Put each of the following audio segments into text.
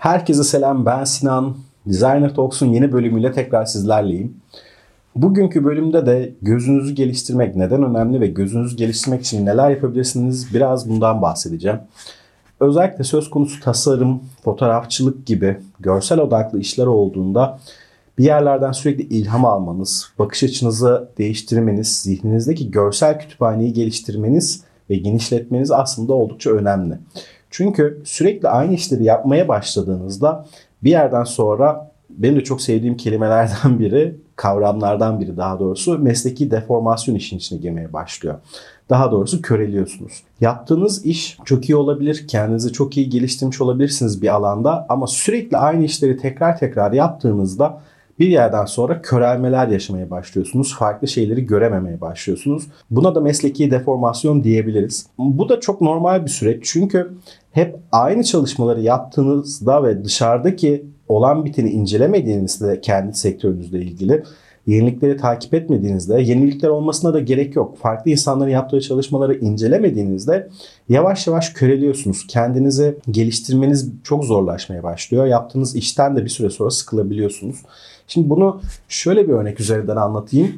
Herkese selam ben Sinan. Designer Talks'un yeni bölümüyle tekrar sizlerleyim. Bugünkü bölümde de gözünüzü geliştirmek neden önemli ve gözünüzü geliştirmek için neler yapabilirsiniz biraz bundan bahsedeceğim. Özellikle söz konusu tasarım, fotoğrafçılık gibi görsel odaklı işler olduğunda bir yerlerden sürekli ilham almanız, bakış açınızı değiştirmeniz, zihninizdeki görsel kütüphaneyi geliştirmeniz ve genişletmeniz aslında oldukça önemli. Çünkü sürekli aynı işleri yapmaya başladığınızda bir yerden sonra benim de çok sevdiğim kelimelerden biri, kavramlardan biri daha doğrusu mesleki deformasyon işin içine girmeye başlıyor. Daha doğrusu köreliyorsunuz. Yaptığınız iş çok iyi olabilir, kendinizi çok iyi geliştirmiş olabilirsiniz bir alanda ama sürekli aynı işleri tekrar tekrar yaptığınızda bir yerden sonra körelmeler yaşamaya başlıyorsunuz. Farklı şeyleri görememeye başlıyorsunuz. Buna da mesleki deformasyon diyebiliriz. Bu da çok normal bir süreç. Çünkü hep aynı çalışmaları yaptığınızda ve dışarıdaki olan biteni incelemediğinizde kendi sektörünüzle ilgili yenilikleri takip etmediğinizde, yenilikler olmasına da gerek yok. Farklı insanların yaptığı çalışmaları incelemediğinizde yavaş yavaş köreliyorsunuz. Kendinizi geliştirmeniz çok zorlaşmaya başlıyor. Yaptığınız işten de bir süre sonra sıkılabiliyorsunuz. Şimdi bunu şöyle bir örnek üzerinden anlatayım.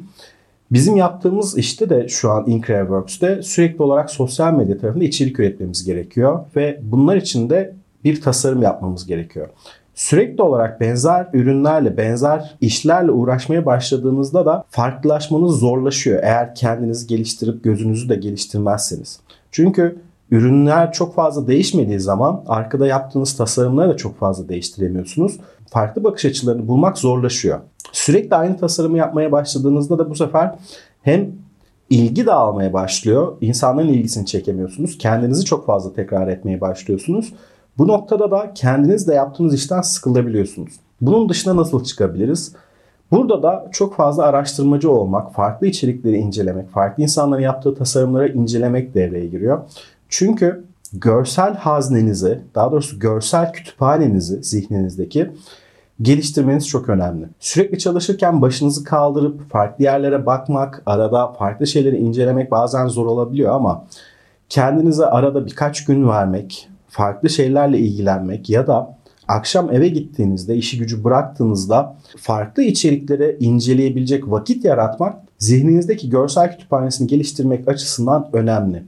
Bizim yaptığımız işte de şu an Increworks'te sürekli olarak sosyal medya tarafında içerik üretmemiz gerekiyor ve bunlar için de bir tasarım yapmamız gerekiyor. Sürekli olarak benzer ürünlerle, benzer işlerle uğraşmaya başladığınızda da farklılaşmanız zorlaşıyor. Eğer kendinizi geliştirip gözünüzü de geliştirmezseniz. Çünkü ürünler çok fazla değişmediği zaman arkada yaptığınız tasarımları da çok fazla değiştiremiyorsunuz. Farklı bakış açılarını bulmak zorlaşıyor. Sürekli aynı tasarımı yapmaya başladığınızda da bu sefer hem ilgi dağılmaya başlıyor. İnsanların ilgisini çekemiyorsunuz. Kendinizi çok fazla tekrar etmeye başlıyorsunuz. Bu noktada da kendiniz de yaptığınız işten sıkılabiliyorsunuz. Bunun dışına nasıl çıkabiliriz? Burada da çok fazla araştırmacı olmak, farklı içerikleri incelemek, farklı insanların yaptığı tasarımları incelemek devreye giriyor. Çünkü görsel haznenizi, daha doğrusu görsel kütüphanenizi zihninizdeki geliştirmeniz çok önemli. Sürekli çalışırken başınızı kaldırıp farklı yerlere bakmak, arada farklı şeyleri incelemek bazen zor olabiliyor ama kendinize arada birkaç gün vermek, farklı şeylerle ilgilenmek ya da akşam eve gittiğinizde, işi gücü bıraktığınızda farklı içerikleri inceleyebilecek vakit yaratmak zihninizdeki görsel kütüphanesini geliştirmek açısından önemli.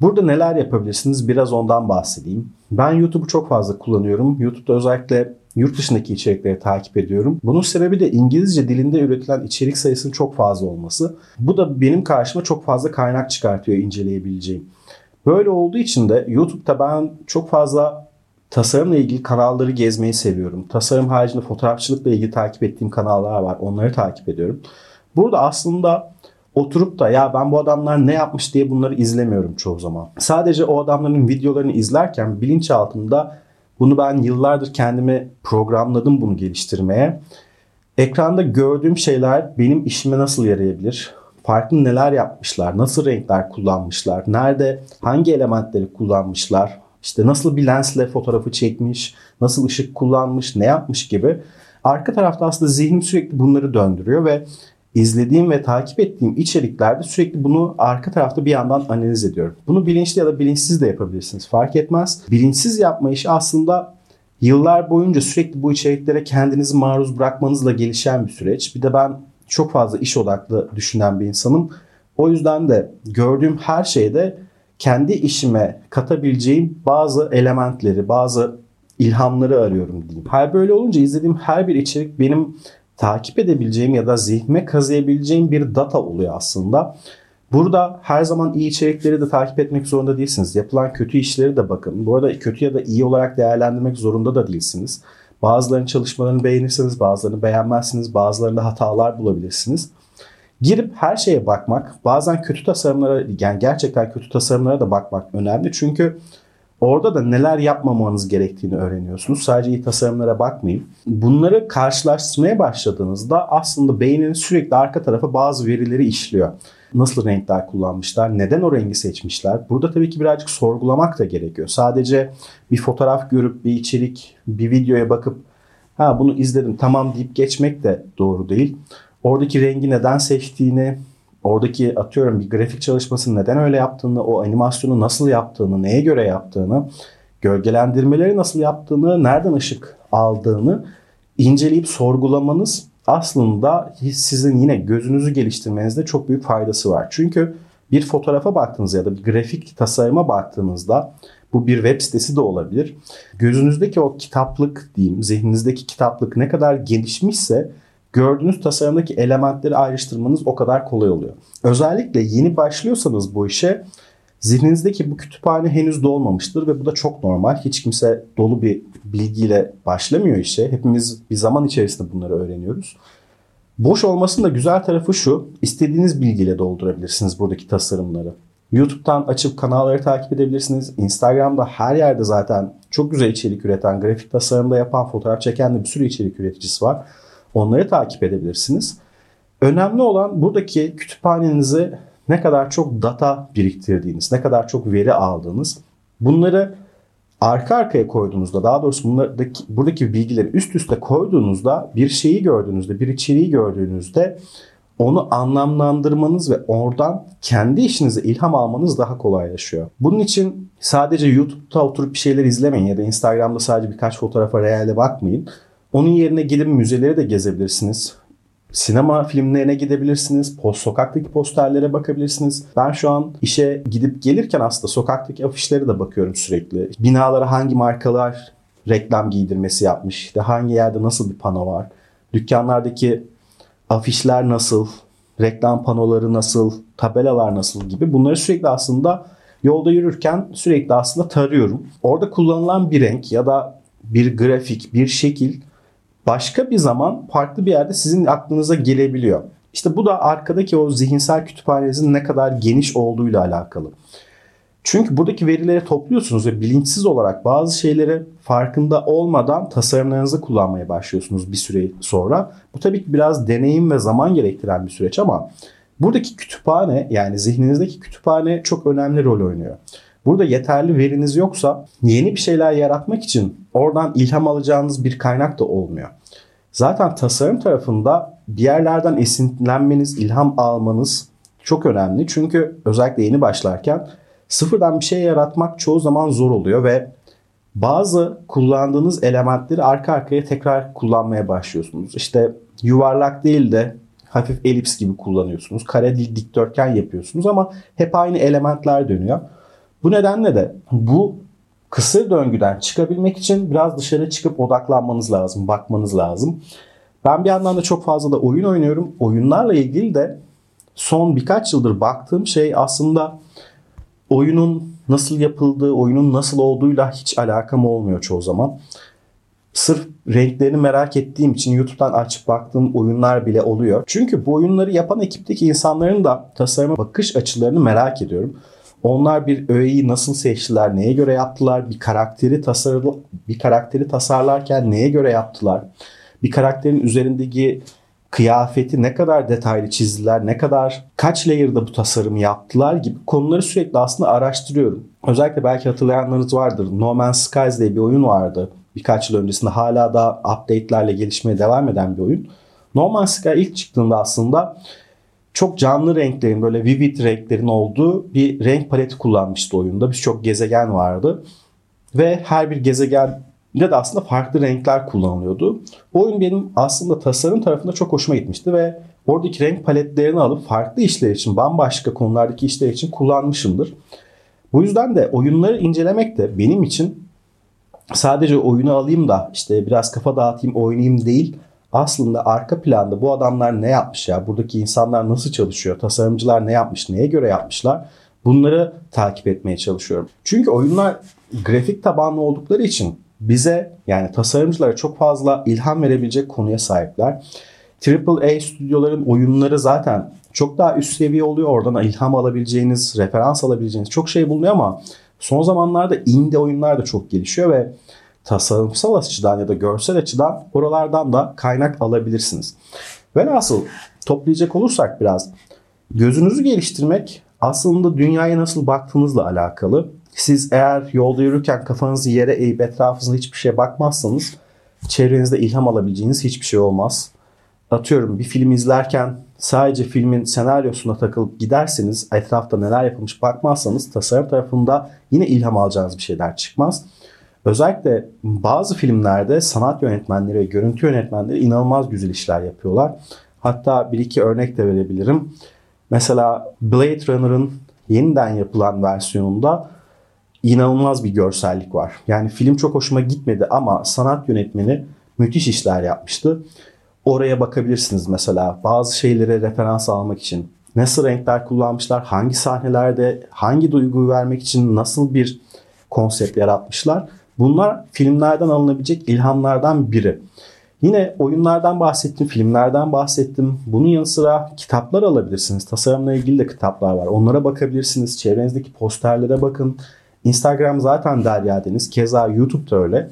Burada neler yapabilirsiniz biraz ondan bahsedeyim. Ben YouTube'u çok fazla kullanıyorum. YouTube'da özellikle yurt dışındaki içerikleri takip ediyorum. Bunun sebebi de İngilizce dilinde üretilen içerik sayısının çok fazla olması. Bu da benim karşıma çok fazla kaynak çıkartıyor inceleyebileceğim. Böyle olduğu için de YouTube'da ben çok fazla tasarımla ilgili kanalları gezmeyi seviyorum. Tasarım haricinde fotoğrafçılıkla ilgili takip ettiğim kanallar var. Onları takip ediyorum. Burada aslında oturup da ya ben bu adamlar ne yapmış diye bunları izlemiyorum çoğu zaman. Sadece o adamların videolarını izlerken bilinçaltımda bunu ben yıllardır kendimi programladım bunu geliştirmeye. Ekranda gördüğüm şeyler benim işime nasıl yarayabilir? Farklı neler yapmışlar? Nasıl renkler kullanmışlar? Nerede hangi elementleri kullanmışlar? İşte nasıl bir lensle fotoğrafı çekmiş? Nasıl ışık kullanmış? Ne yapmış gibi. Arka tarafta aslında zihnim sürekli bunları döndürüyor ve izlediğim ve takip ettiğim içeriklerde sürekli bunu arka tarafta bir yandan analiz ediyorum. Bunu bilinçli ya da bilinçsiz de yapabilirsiniz. Fark etmez. Bilinçsiz yapma işi aslında yıllar boyunca sürekli bu içeriklere kendinizi maruz bırakmanızla gelişen bir süreç. Bir de ben çok fazla iş odaklı düşünen bir insanım. O yüzden de gördüğüm her şeyde kendi işime katabileceğim bazı elementleri, bazı ilhamları arıyorum diyeyim. Hal böyle olunca izlediğim her bir içerik benim takip edebileceğim ya da zihnime kazıyabileceğim bir data oluyor aslında. Burada her zaman iyi içerikleri de takip etmek zorunda değilsiniz. Yapılan kötü işleri de bakın. Bu arada kötü ya da iyi olarak değerlendirmek zorunda da değilsiniz. Bazılarının çalışmalarını beğenirsiniz, bazılarını beğenmezsiniz, bazılarında hatalar bulabilirsiniz. Girip her şeye bakmak, bazen kötü tasarımlara, yani gerçekten kötü tasarımlara da bakmak önemli. Çünkü Orada da neler yapmamanız gerektiğini öğreniyorsunuz. Sadece iyi tasarımlara bakmayın. Bunları karşılaştırmaya başladığınızda aslında beyniniz sürekli arka tarafa bazı verileri işliyor. Nasıl renkler kullanmışlar, neden o rengi seçmişler? Burada tabii ki birazcık sorgulamak da gerekiyor. Sadece bir fotoğraf görüp bir içerik, bir videoya bakıp ha bunu izledim tamam deyip geçmek de doğru değil. Oradaki rengi neden seçtiğini, oradaki atıyorum bir grafik çalışmasını neden öyle yaptığını, o animasyonu nasıl yaptığını, neye göre yaptığını gölgelendirmeleri nasıl yaptığını, nereden ışık aldığını inceleyip sorgulamanız aslında sizin yine gözünüzü geliştirmenizde çok büyük faydası var. Çünkü bir fotoğrafa baktığınızda ya da bir grafik tasarıma baktığınızda bu bir web sitesi de olabilir. Gözünüzdeki o kitaplık diyeyim, zihninizdeki kitaplık ne kadar gelişmişse gördüğünüz tasarımdaki elementleri ayrıştırmanız o kadar kolay oluyor. Özellikle yeni başlıyorsanız bu işe zihninizdeki bu kütüphane henüz dolmamıştır ve bu da çok normal. Hiç kimse dolu bir bilgiyle başlamıyor işe. Hepimiz bir zaman içerisinde bunları öğreniyoruz. Boş olmasının da güzel tarafı şu. istediğiniz bilgiyle doldurabilirsiniz buradaki tasarımları. YouTube'dan açıp kanalları takip edebilirsiniz. Instagram'da her yerde zaten çok güzel içerik üreten, grafik tasarımda yapan, fotoğraf çeken de bir sürü içerik üreticisi var. Onları takip edebilirsiniz. Önemli olan buradaki kütüphanenizi ne kadar çok data biriktirdiğiniz, ne kadar çok veri aldığınız. Bunları arka arkaya koyduğunuzda daha doğrusu bunlardaki, buradaki bilgileri üst üste koyduğunuzda bir şeyi gördüğünüzde, bir içeriği gördüğünüzde onu anlamlandırmanız ve oradan kendi işinize ilham almanız daha kolaylaşıyor. Bunun için sadece YouTube'da oturup bir şeyler izlemeyin ya da Instagram'da sadece birkaç fotoğrafa reale bakmayın. Onun yerine gidip müzeleri de gezebilirsiniz. Sinema filmlerine gidebilirsiniz. Post sokaktaki posterlere bakabilirsiniz. Ben şu an işe gidip gelirken aslında sokaktaki afişlere de bakıyorum sürekli. Binalara hangi markalar reklam giydirmesi yapmış. İşte hangi yerde nasıl bir pano var. Dükkanlardaki afişler nasıl, reklam panoları nasıl, tabelalar nasıl gibi bunları sürekli aslında yolda yürürken sürekli aslında tarıyorum. Orada kullanılan bir renk ya da bir grafik, bir şekil başka bir zaman farklı bir yerde sizin aklınıza gelebiliyor. İşte bu da arkadaki o zihinsel kütüphanenizin ne kadar geniş olduğuyla alakalı. Çünkü buradaki verileri topluyorsunuz ve bilinçsiz olarak bazı şeyleri farkında olmadan tasarımlarınızı kullanmaya başlıyorsunuz bir süre sonra. Bu tabii ki biraz deneyim ve zaman gerektiren bir süreç ama buradaki kütüphane yani zihninizdeki kütüphane çok önemli rol oynuyor. Burada yeterli veriniz yoksa yeni bir şeyler yaratmak için oradan ilham alacağınız bir kaynak da olmuyor. Zaten tasarım tarafında bir yerlerden esinlenmeniz, ilham almanız çok önemli. Çünkü özellikle yeni başlarken sıfırdan bir şey yaratmak çoğu zaman zor oluyor ve bazı kullandığınız elementleri arka arkaya tekrar kullanmaya başlıyorsunuz. İşte yuvarlak değil de hafif elips gibi kullanıyorsunuz. Kare değil dikdörtgen yapıyorsunuz ama hep aynı elementler dönüyor. Bu nedenle de bu kısır döngüden çıkabilmek için biraz dışarı çıkıp odaklanmanız lazım, bakmanız lazım. Ben bir yandan da çok fazla da oyun oynuyorum. Oyunlarla ilgili de son birkaç yıldır baktığım şey aslında oyunun nasıl yapıldığı, oyunun nasıl olduğuyla hiç alakam olmuyor çoğu zaman. Sırf renklerini merak ettiğim için YouTube'dan açıp baktığım oyunlar bile oluyor. Çünkü bu oyunları yapan ekipteki insanların da tasarıma bakış açılarını merak ediyorum. Onlar bir öğeyi nasıl seçtiler, neye göre yaptılar, bir karakteri tasarlı bir karakteri tasarlarken neye göre yaptılar? Bir karakterin üzerindeki kıyafeti ne kadar detaylı çizdiler, ne kadar kaç layer'da bu tasarımı yaptılar gibi konuları sürekli aslında araştırıyorum. Özellikle belki hatırlayanlarınız vardır. No Man's Skies diye bir oyun vardı. Birkaç yıl öncesinde hala da update'lerle gelişmeye devam eden bir oyun. No Man's Sky ilk çıktığında aslında çok canlı renklerin böyle vivid renklerin olduğu bir renk paleti kullanmıştı oyunda. Birçok gezegen vardı. Ve her bir gezegen de de aslında farklı renkler kullanılıyordu. Bu oyun benim aslında tasarım tarafında çok hoşuma gitmişti ve oradaki renk paletlerini alıp farklı işler için, bambaşka konulardaki işler için kullanmışımdır. Bu yüzden de oyunları incelemek de benim için sadece oyunu alayım da işte biraz kafa dağıtayım, oynayayım değil. Aslında arka planda bu adamlar ne yapmış ya, buradaki insanlar nasıl çalışıyor, tasarımcılar ne yapmış, neye göre yapmışlar bunları takip etmeye çalışıyorum. Çünkü oyunlar grafik tabanlı oldukları için bize yani tasarımcılara çok fazla ilham verebilecek konuya sahipler. AAA stüdyoların oyunları zaten çok daha üst seviye oluyor. Oradan ilham alabileceğiniz, referans alabileceğiniz çok şey bulunuyor ama son zamanlarda indie oyunlar da çok gelişiyor ve tasarımsal açıdan ya da görsel açıdan oralardan da kaynak alabilirsiniz. Ve nasıl toplayacak olursak biraz gözünüzü geliştirmek aslında dünyaya nasıl baktığınızla alakalı. Siz eğer yolda yürürken kafanızı yere eğip etrafınıza hiçbir şeye bakmazsanız çevrenizde ilham alabileceğiniz hiçbir şey olmaz. Atıyorum bir film izlerken sadece filmin senaryosuna takılıp giderseniz etrafta neler yapılmış bakmazsanız tasarım tarafında yine ilham alacağınız bir şeyler çıkmaz. Özellikle bazı filmlerde sanat yönetmenleri ve görüntü yönetmenleri inanılmaz güzel işler yapıyorlar. Hatta bir iki örnek de verebilirim. Mesela Blade Runner'ın yeniden yapılan versiyonunda inanılmaz bir görsellik var. Yani film çok hoşuma gitmedi ama sanat yönetmeni müthiş işler yapmıştı. Oraya bakabilirsiniz mesela bazı şeylere referans almak için. Nasıl renkler kullanmışlar, hangi sahnelerde hangi duyguyu vermek için nasıl bir konsept yaratmışlar. Bunlar filmlerden alınabilecek ilhamlardan biri. Yine oyunlardan bahsettim, filmlerden bahsettim. Bunun yanı sıra kitaplar alabilirsiniz. Tasarımla ilgili de kitaplar var. Onlara bakabilirsiniz. Çevrenizdeki posterlere bakın. Instagram zaten Derya Deniz. Keza YouTube'da öyle.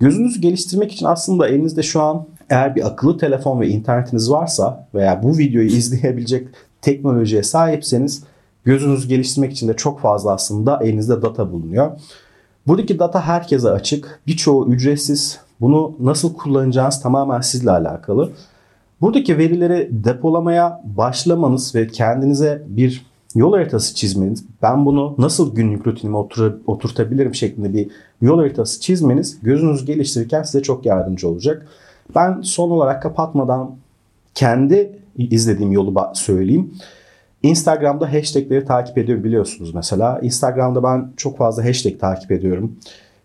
Gözünüzü geliştirmek için aslında elinizde şu an eğer bir akıllı telefon ve internetiniz varsa veya bu videoyu izleyebilecek teknolojiye sahipseniz gözünüzü geliştirmek için de çok fazla aslında elinizde data bulunuyor. Buradaki data herkese açık. Birçoğu ücretsiz. Bunu nasıl kullanacağınız tamamen sizle alakalı. Buradaki verileri depolamaya başlamanız ve kendinize bir yol haritası çizmeniz, ben bunu nasıl günlük rutinime otur oturtabilirim şeklinde bir yol haritası çizmeniz gözünüzü geliştirirken size çok yardımcı olacak. Ben son olarak kapatmadan kendi izlediğim yolu söyleyeyim. Instagram'da hashtagleri takip ediyor biliyorsunuz mesela. Instagram'da ben çok fazla hashtag takip ediyorum.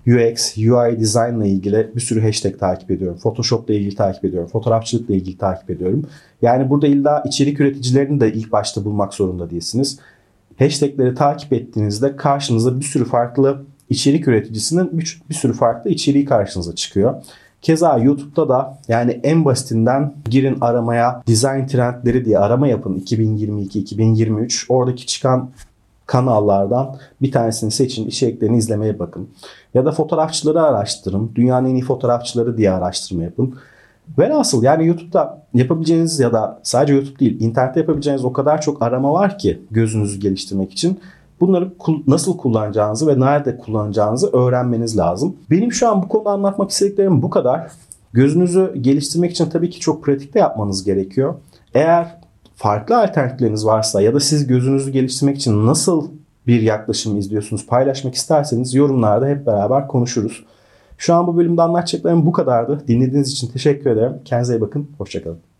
UX, UI design ile ilgili bir sürü hashtag takip ediyorum. Photoshop ile ilgili takip ediyorum. Fotoğrafçılık ile ilgili takip ediyorum. Yani burada illa içerik üreticilerini de ilk başta bulmak zorunda değilsiniz. Hashtagleri takip ettiğinizde karşınıza bir sürü farklı içerik üreticisinin bir, bir sürü farklı içeriği karşınıza çıkıyor. Keza YouTube'da da yani en basitinden girin aramaya design trendleri diye arama yapın 2022-2023. Oradaki çıkan kanallardan bir tanesini seçin, içeriklerini izlemeye bakın. Ya da fotoğrafçıları araştırın. Dünyanın en iyi fotoğrafçıları diye araştırma yapın. Velhasıl yani YouTube'da yapabileceğiniz ya da sadece YouTube değil internette yapabileceğiniz o kadar çok arama var ki gözünüzü geliştirmek için. Bunları nasıl kullanacağınızı ve nerede kullanacağınızı öğrenmeniz lazım. Benim şu an bu konuda anlatmak istediklerim bu kadar. Gözünüzü geliştirmek için tabii ki çok pratikte yapmanız gerekiyor. Eğer farklı alternatifleriniz varsa ya da siz gözünüzü geliştirmek için nasıl bir yaklaşım izliyorsunuz paylaşmak isterseniz yorumlarda hep beraber konuşuruz. Şu an bu bölümde anlatacaklarım bu kadardı. Dinlediğiniz için teşekkür ederim. Kendinize iyi bakın. Hoşçakalın.